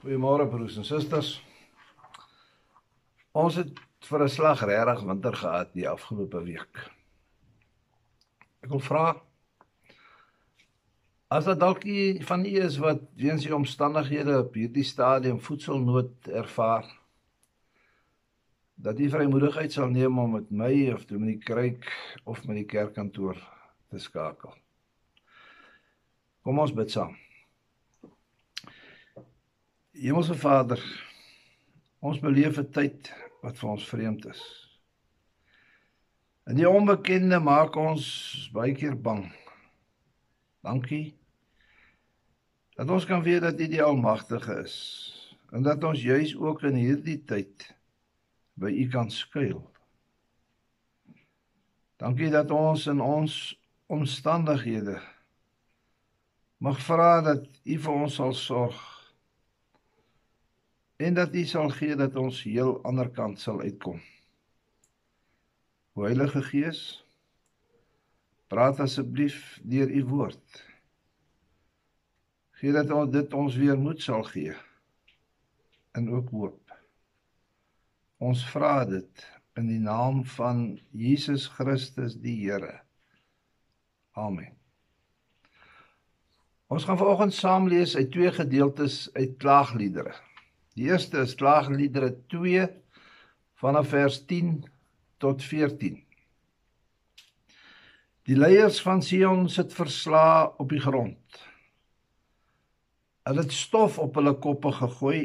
Goeiemôre broers en susters. Ons het vir 'n slag regtig winter gehad die afgelope week. Ek wil vra as dit dalk van u is wat weens die omstandighede op hierdie stadium voedselnood ervaar dat u vrymoedigheid sal neem om met my of Dominique Kruik of met die kerkkantoor te skakel. Kom ons bid saam. Hemelse Vader, ons beleef 'n tyd wat vir ons vreemd is. En die onbekende maak ons baie keer bang. Dankie dat ons kan weet dat U die Almagtige is en dat ons juis ook in hierdie tyd by U kan skuil. Dankie dat ons in ons omstandighede mag vra dat U vir ons sal sorg en dat U sal gee dat ons heel ander kant sal uitkom. O Heilige Gees, praat asseblief deur U woord. Gee dat ons dit ons weer moed sal gee en ook hoop. Ons vra dit in die naam van Jesus Christus die Here. Amen. Ons gaan vanoggend saam lees uit twee gedeeltes uit Klaagliedere. Die eerste is Klaagliedere 2 vanaf vers 10 tot 14. Die leiers van Sion sit versla op die grond. Hulle het stof op hulle koppe gegooi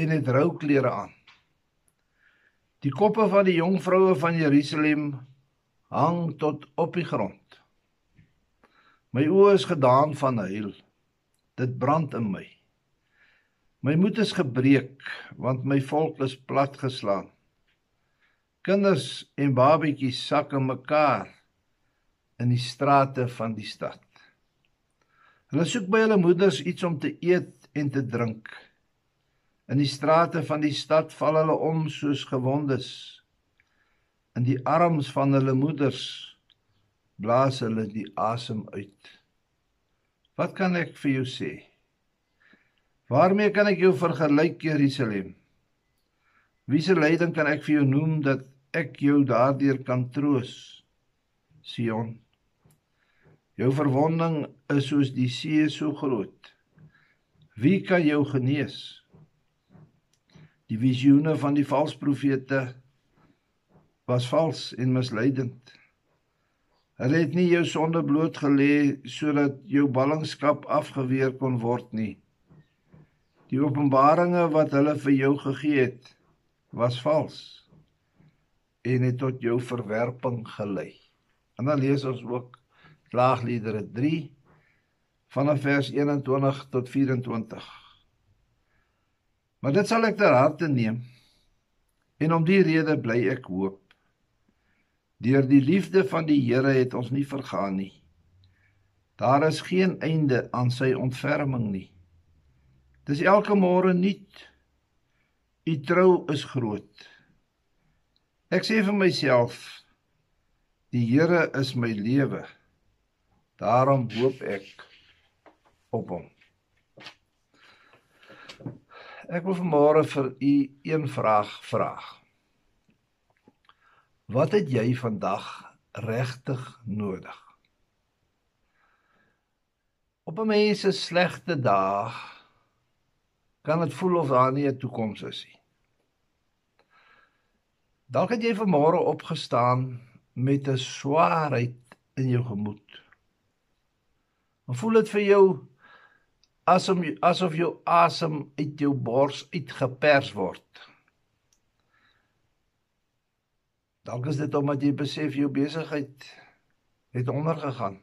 en het rou klere aan. Die koppe van die jong vroue van Jerusalem hang tot op die grond. My oë is gedaan van huil. Dit brand in my. My moed is gebreek want my volk is platgeslaan. Kinders en babatjies sak in mekaar in die strate van die stad. Hulle soek by hulle moeders iets om te eet en te drink. In die strate van die stad val hulle om soos gewondes. In die arms van hulle moeders blaas hulle die asem uit. Wat kan ek vir jou sê? Waarmee kan ek jou vergelyk, Jerusalem? Wiese lyding kan ek vir jou noem dat ek jou daardeur kan troos? Sion. Jou verwonding is soos die see so groot. Wie kan jou genees? Die visioene van die valse profete was vals en misleidend. Hulle het nie jou sonde bloot gelê sodat jou ballingskap afgeweer kon word nie. Die openbaringe wat hulle vir jou gegee het, was vals en het tot jou verwerping gelei. En dan lees ons ook Klaagliedere 3 vanaf vers 21 tot 24. Maar dit sal ek ter harte neem en om die rede bly ek hoop. Deur die liefde van die Here het ons nie vergaan nie. Daar is geen einde aan sy ontferming nie. Dis elke môre nuut. U trou is groot. Ek sê vir myself, die Here is my lewe. Daarom hoop ek op hom. Ek wil vanmôre vir u een vraag vra. Wat het jy vandag regtig nodig? Op 'n mens se slegte dae kan dit voel of daar nie 'n toekoms is nie. Dalk het jy vanmôre opgestaan met 'n swaarheid in jou gemoed. Of voel dit vir jou asom asof jou asem uit jou bors uitgepers word? Dalk is dit omdat jy besef jou besigheid het ondergegaan.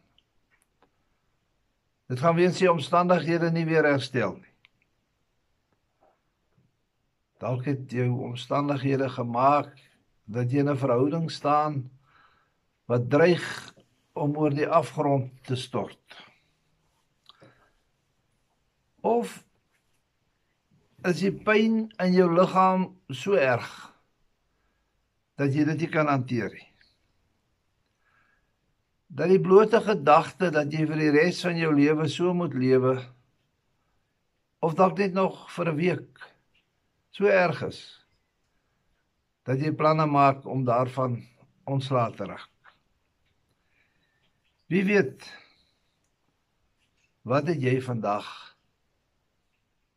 Dit gaan weens die omstandighede nie weer herstel nie. Dalk het jou omstandighede gemaak dat jy in 'n verhouding staan wat dreig om oor die afgrond te stort. Of is die pyn in jou liggaam so erg dat jy dit nie kan hanteer nie. Dat die blote gedagte dat jy vir die res van jou lewe so moet lewe of dalk net nog vir 'n week so erg is dat jy planne maak om daarvan ontslae te raak. Wie weet wat het jy vandag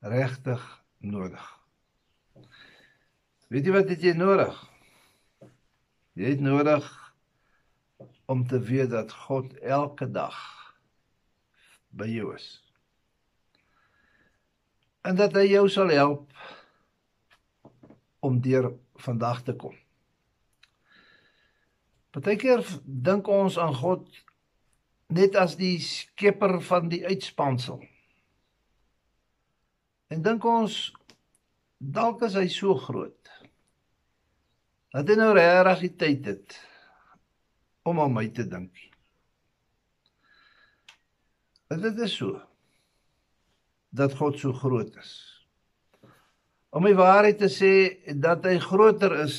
regtig nodig? Weet jy wat het jy nodig? Jy het nodig om te weet dat God elke dag by jou is. En dat hy jou sal help om deur vandag te kom. Partykeer dink ons aan God net as die skepper van die uitspansel. En dink ons dalk is hy so groot. Dat hy nou regtig die tyd het om aan my te dink. En dit is so dat God so groot is. Om die waarheid te sê dat hy groter is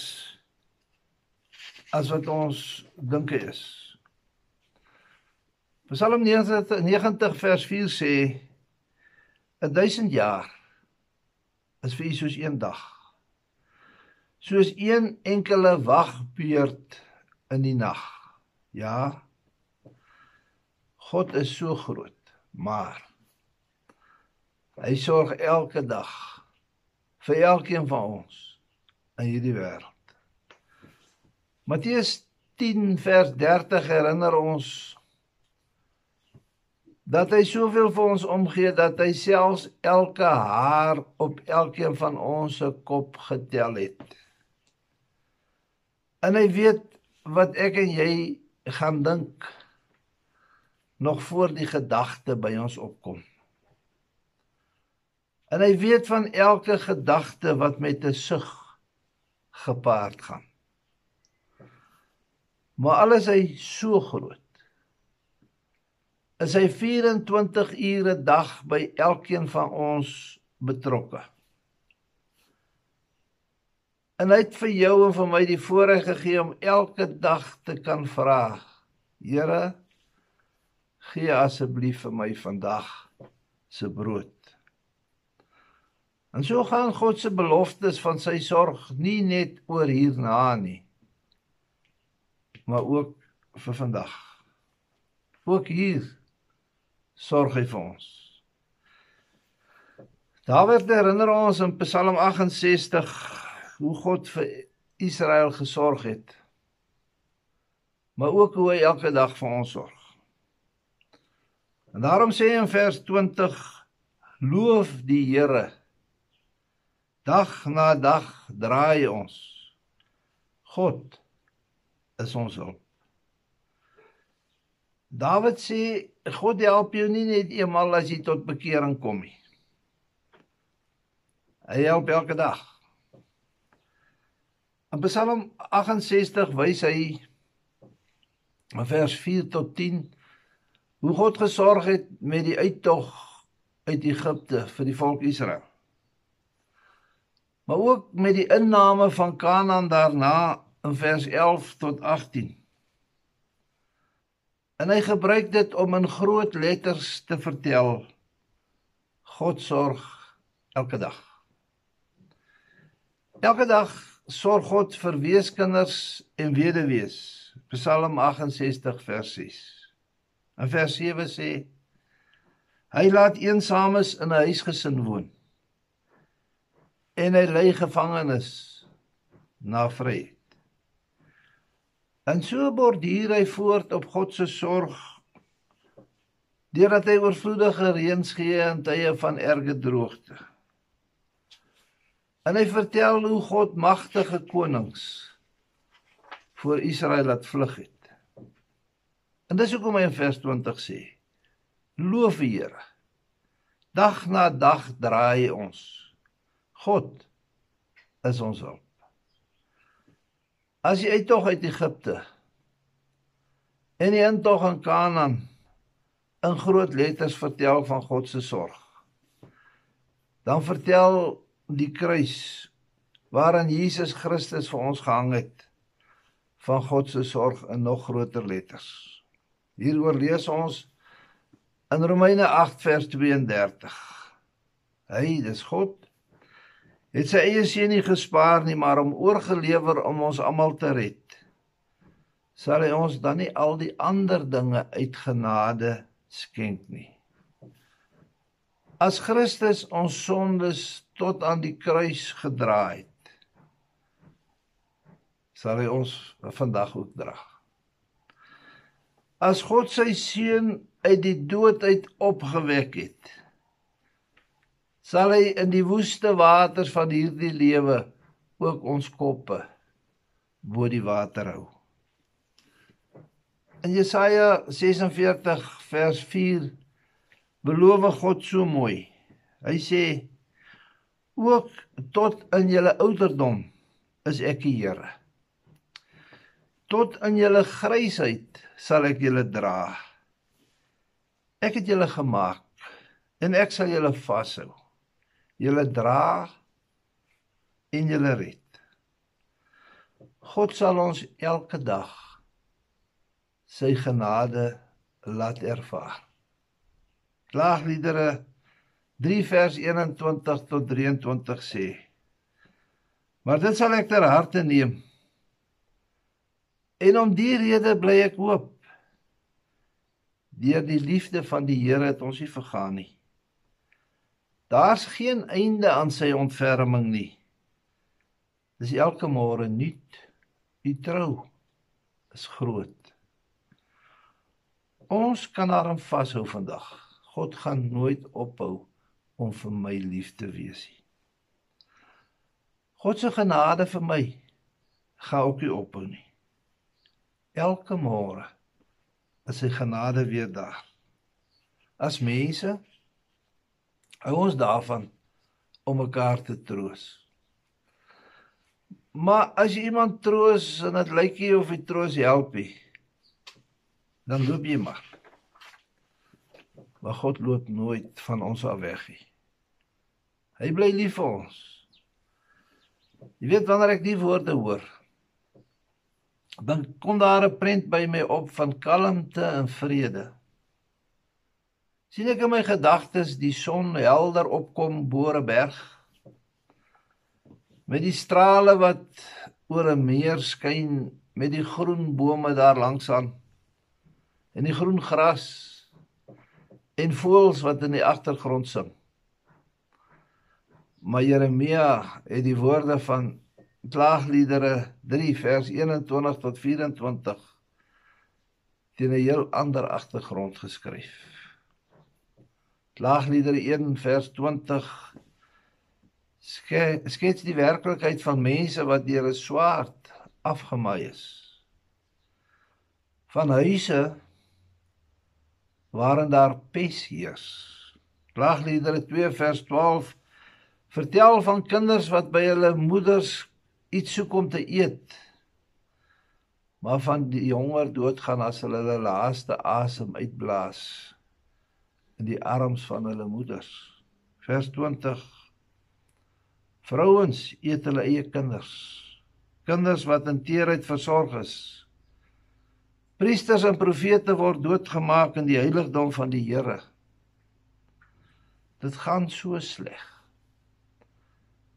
as wat ons dink hy is. Psalm 90 vers 4 sê 'n duisend jaar is vir u soos een dag. Soos een enkele wagbeurt in die nag. Ja. God is so groot, maar hy sorg elke dag vir elkeen van ons in hierdie wêreld. Matteus 10 vers 30 herinner ons dat hy soveel vir ons omgee dat hy selfs elke haar op elkeen van ons se kop getel het. En hy weet wat ek en jy gaan dink nog voor die gedagte by ons opkom. En hy weet van elke gedagte wat met 'n sug gepaard gaan. Maar alles hy so groot. Is hy 24 ure 'n dag by elkeen van ons betrokke. En hy het vir jou en vir my die voorreg gegee om elke dag te kan vra. Here, gee asseblief vir my vandag se brood. En so gaan God se beloftes van sy sorg nie net oor hierna nie, maar ook vir vandag. Ook hier sorg hy vir ons. Dawid herinner ons in Psalm 68 hoe God vir Israel gesorg het. Maar ook hoe hy elke dag vir ons sorg. En daarom sê hy in vers 20: Loof die Here. Dag na dag draai ons. God is ons hulp. Dawid sê God help jou nie net eenmal as jy tot bekering kom nie. Hy help elke dag. In Psalm 68 wys hy in vers 4 tot 10 hoe God gesorg het met die uittog uit Egipte vir die volk Israel. Maar ook met die inname van Kanaan daarna in vers 11 tot 18. En hy gebruik dit om in groot letters te vertel God sorg elke dag. Elke dag sorg God vir weeskinders en weduwees. Psalm 68 vers 6. In vers 7 sê hy laat eensames in 'n huisgesin woon en hy lei gevangenes na vryheid. En so borduur hy voort op God se sorg deurdat hy oorvloedige reëns gee in tye van erge droogte. En hy vertel hoe God magtige konings voor Israel laat vlug het. En dis hoekom hy in vers 20 sê: Loof die Here. Dag na dag draai ons. God is ons hulp. As jy uittog uit Egipte en jy intog in Kanaan in groot letters vertel van God se sorg. Dan vertel die kruis waaraan Jesus Christus vir ons gehang het van God se sorg in nog groter letters. Hieroor lees ons in Romeine 8 vers 32. Hy, dis God. Het sy eie seun nie gespaar nie, maar hom oorgelewer om ons almal te red. Sal hy ons dan nie al die ander dinge uit genade skenk nie? As Christus ons sondes tot aan die kruis gedra het, sal hy ons vandag ook dra. As God sy seun uit die dood uit opgewek het, sal hy in die woeste waters van hierdie lewe ook ons koppe bo die water hou. In Jesaja 46 vers 4 beloof God so mooi. Hy sê ook tot in julle ouderdom is ek die Here. Tot in julle grysheid sal ek julle dra. Ek het julle gemaak en ek sal julle vashou julle dra en julle red. God sal ons elke dag sy genade laat ervaar. Klaagliedere 3 vers 21 tot 23 sê: Maar dit sal ek ter harte neem. En om die rede bly ek hoop. Deur die liefde van die Here het ons nie vergaan nie. Daar's geen einde aan sy ontferming nie. Dis elke môre nuut. U trou is groot. Ons kan daarin vashou vandag. God gaan nooit ophou om vir my lief te wees nie. God se genade vir my gaan ook nie ophou nie. Elke môre is sy genade weer daar. As mense Hou ons daarvan om mekaar te troos. Maar as jy iemand troos en dit lyk nie of hy troos help nie, dan loop jy maar. Maar God loop nooit van ons af weg nie. Hy bly lief vir ons. Jy weet wanneer ek die woorde hoor, dan kom daar 'n prent by my op van kalmte en vrede sien ek in my gedagtes die son helder opkom bo 'n berg met die strale wat oor 'n meer skyn met die groen bome daar langs aan en die groen gras en voëls wat in die agtergrond sing. Maar Jeremia het die woorde van klaagliedere 3 vers 21 tot 24 teen 'n heel ander agtergrond geskryf Klaagliedere 1 vers 20 skets die werklikheid van mense wat deur 'n swaard afgemaai is. Van huise waarin daar pes heers. Klaagliedere 2 vers 12 vertel van kinders wat by hulle moeders iets soek om te eet. Maar van die honger doodgaan as hulle hulle laaste asem uitblaas in die arms van hulle moeders. Vers 20 Vrouens eet hulle eie kinders. Kinders wat in teerheid versorg is. Priesters en profete word doodgemaak in die heiligdom van die Here. Dit gaan so sleg.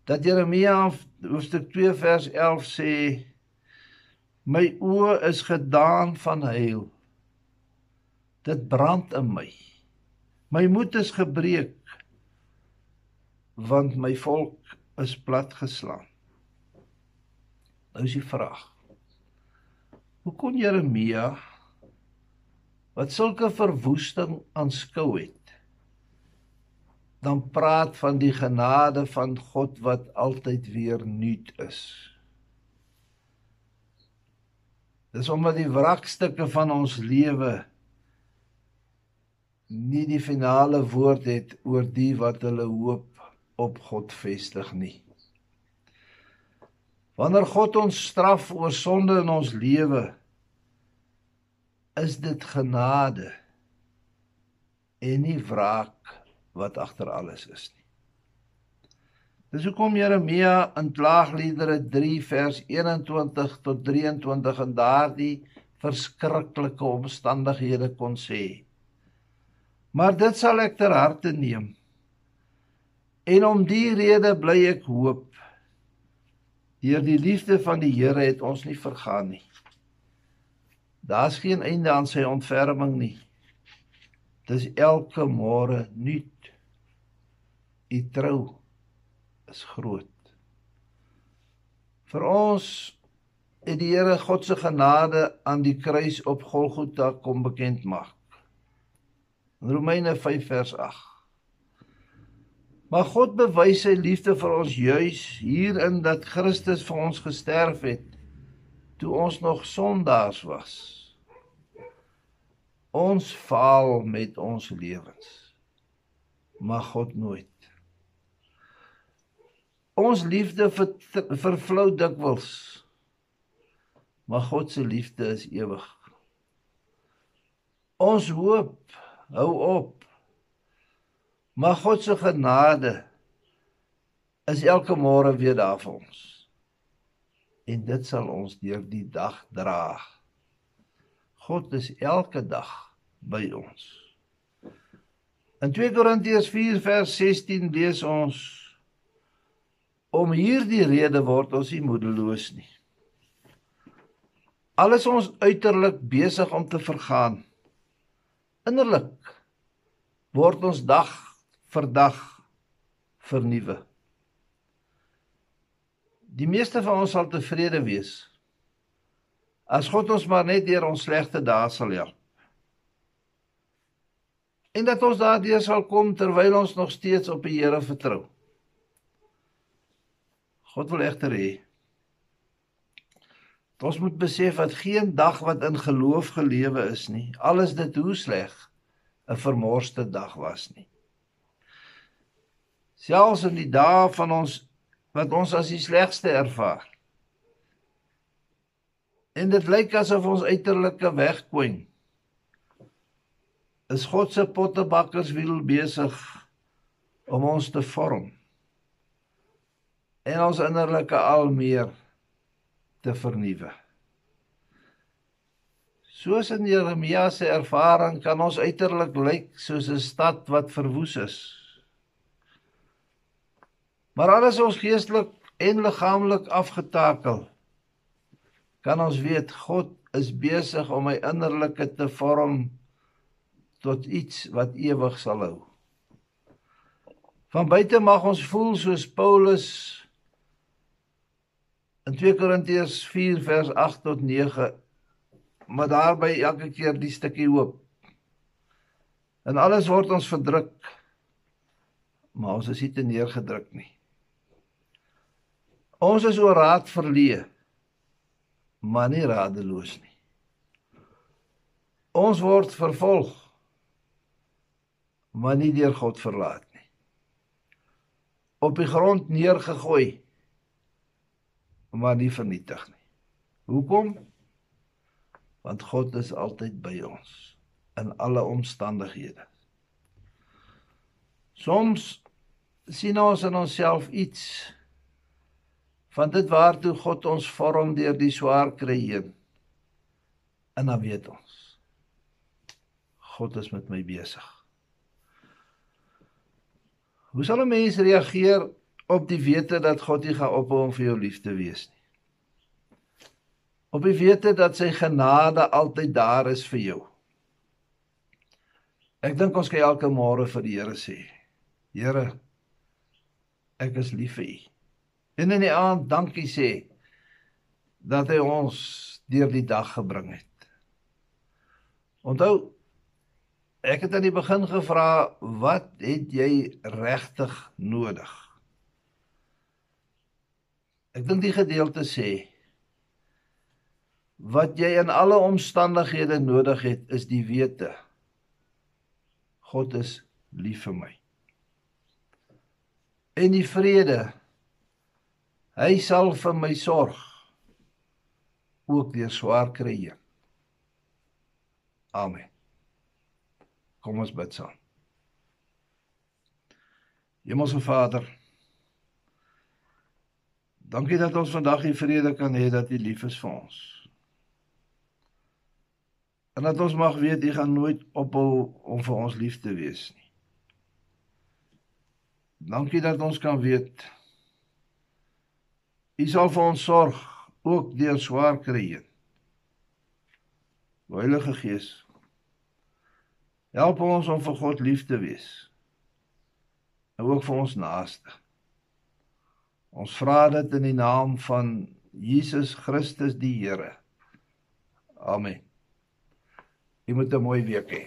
Dat Jeremia hoofstuk 2 vers 11 sê My oë is gedaan van huil. Dit brand in my. My moed is gebreek want my volk is platgeslaan. Nou is die vraag. Hoe kon Jeremia wat sulke verwoesting aanskou het dan praat van die genade van God wat altyd weer nuut is? Dis omdat die wrakstukke van ons lewe nie die finale woord het oor die wat hulle hoop op God vestig nie. Wanneer God ons straf oor sonde in ons lewe, is dit genade en nie wraak wat agter alles is nie. Dis hoekom Jeremia in Klaagliedere 3 vers 21 tot 23 in daardie verskriklike omstandighede kon sê: Maar dit sal ek ter harte neem. En om die rede bly ek hoop. Deur die liefde van die Here het ons nie vergaan nie. Daar's geen einde aan sy ontferming nie. Dis elke môre nuut. U trou is groot. Vir ons het die Here God se genade aan die kruis op Golgotha kom bekend maak. In Romeine 5 vers 8. Maar God bewys sy liefde vir ons juis hierin dat Christus vir ons gesterf het toe ons nog sondaars was. Ons faal met ons lewens. Maar God nooit. Ons liefde vervlou dikwels. Maar God se liefde is ewig. Ons hoop hou op Maar God se genade is elke môre weer daar vir ons. En dit sal ons deur die dag dra. God is elke dag by ons. In 2 Korintiërs 4 vers 16 lees ons om hierdie rede word ons nie moedeloos nie. Alles ons uiterlik besig om te vergaan. Innerlik word ons dag vir dag vernuwe. Die meeste van ons sal tevrede wees as God ons maar net deur ons slegte dae sal help. En dat ons daardeur sal kom terwyl ons nog steeds op die Here vertrou. God wil egter hê ons moet besef dat geen dag wat in geloof gelewe is nie, alles dit hoe sleg 'n vermorste dag was nie selfs in die dae van ons wat ons as die slegste ervaar. En dit lyk asof ons uiterlike wegkwyn. Is God se pottebakkerswiel besig om ons te vorm en ons innerlike al meer te vernuwe. Soos in Jeremia se ervaring kan ons uiterlik lyk soos 'n stad wat verwoes is. Maar alles ons geestelik en liggaamlik afgetakel kan ons weet God is besig om my innerlike te vorm tot iets wat ewig sal hou. Van buite mag ons voel soos Paulus in 2 Korintiërs 4 vers 8 tot 9 maar daarby elke keer die stukkie hoop. En alles word ons verdruk. Maar ons is nie te neergedruk nie. Ons is oor raad verleë, maar nie radeloos nie. Ons word vervolg, maar nie deur God verlaat nie. Op die grond neergegooi, maar nie vernietig nie. Hoekom? Want God is altyd by ons in alle omstandighede. Soms sien ons in onsself iets van dit waartoe God ons vorm deur die swaar kry heen. En dan weet ons God is met my besig. Hoe sal 'n mens reageer op die wete dat God nie gaan ophou om vir jou lief te wees nie? Op die wete dat sy genade altyd daar is vir jou. Ek dink ons kan elke môre vir die Here sê: Here, ek is lief vir U. En in die aand dankie sê dat hy ons deur die dag gebring het. Onthou ek het aan die begin gevra wat het jy regtig nodig? Ek dink die gedeelte sê wat jy in alle omstandighede nodig het is die wete God is lief vir my. En die vrede Hy sal vir my sorg ook deur swaar kry. Amen. Kom ons bid saam. Hemelse Vader, dankie dat ons vandag die vrede kan hê dat U lief is vir ons. En dat ons mag weet U gaan nooit ophou om vir ons lief te wees nie. Dankie dat ons kan weet U sal vir ons sorg ook deur swaar kry heen. Heilige Gees, help ons om vir God lief te wees. En ook vir ons naaste. Ons vra dit in die naam van Jesus Christus die Here. Amen. Jy moet 'n mooi week hê.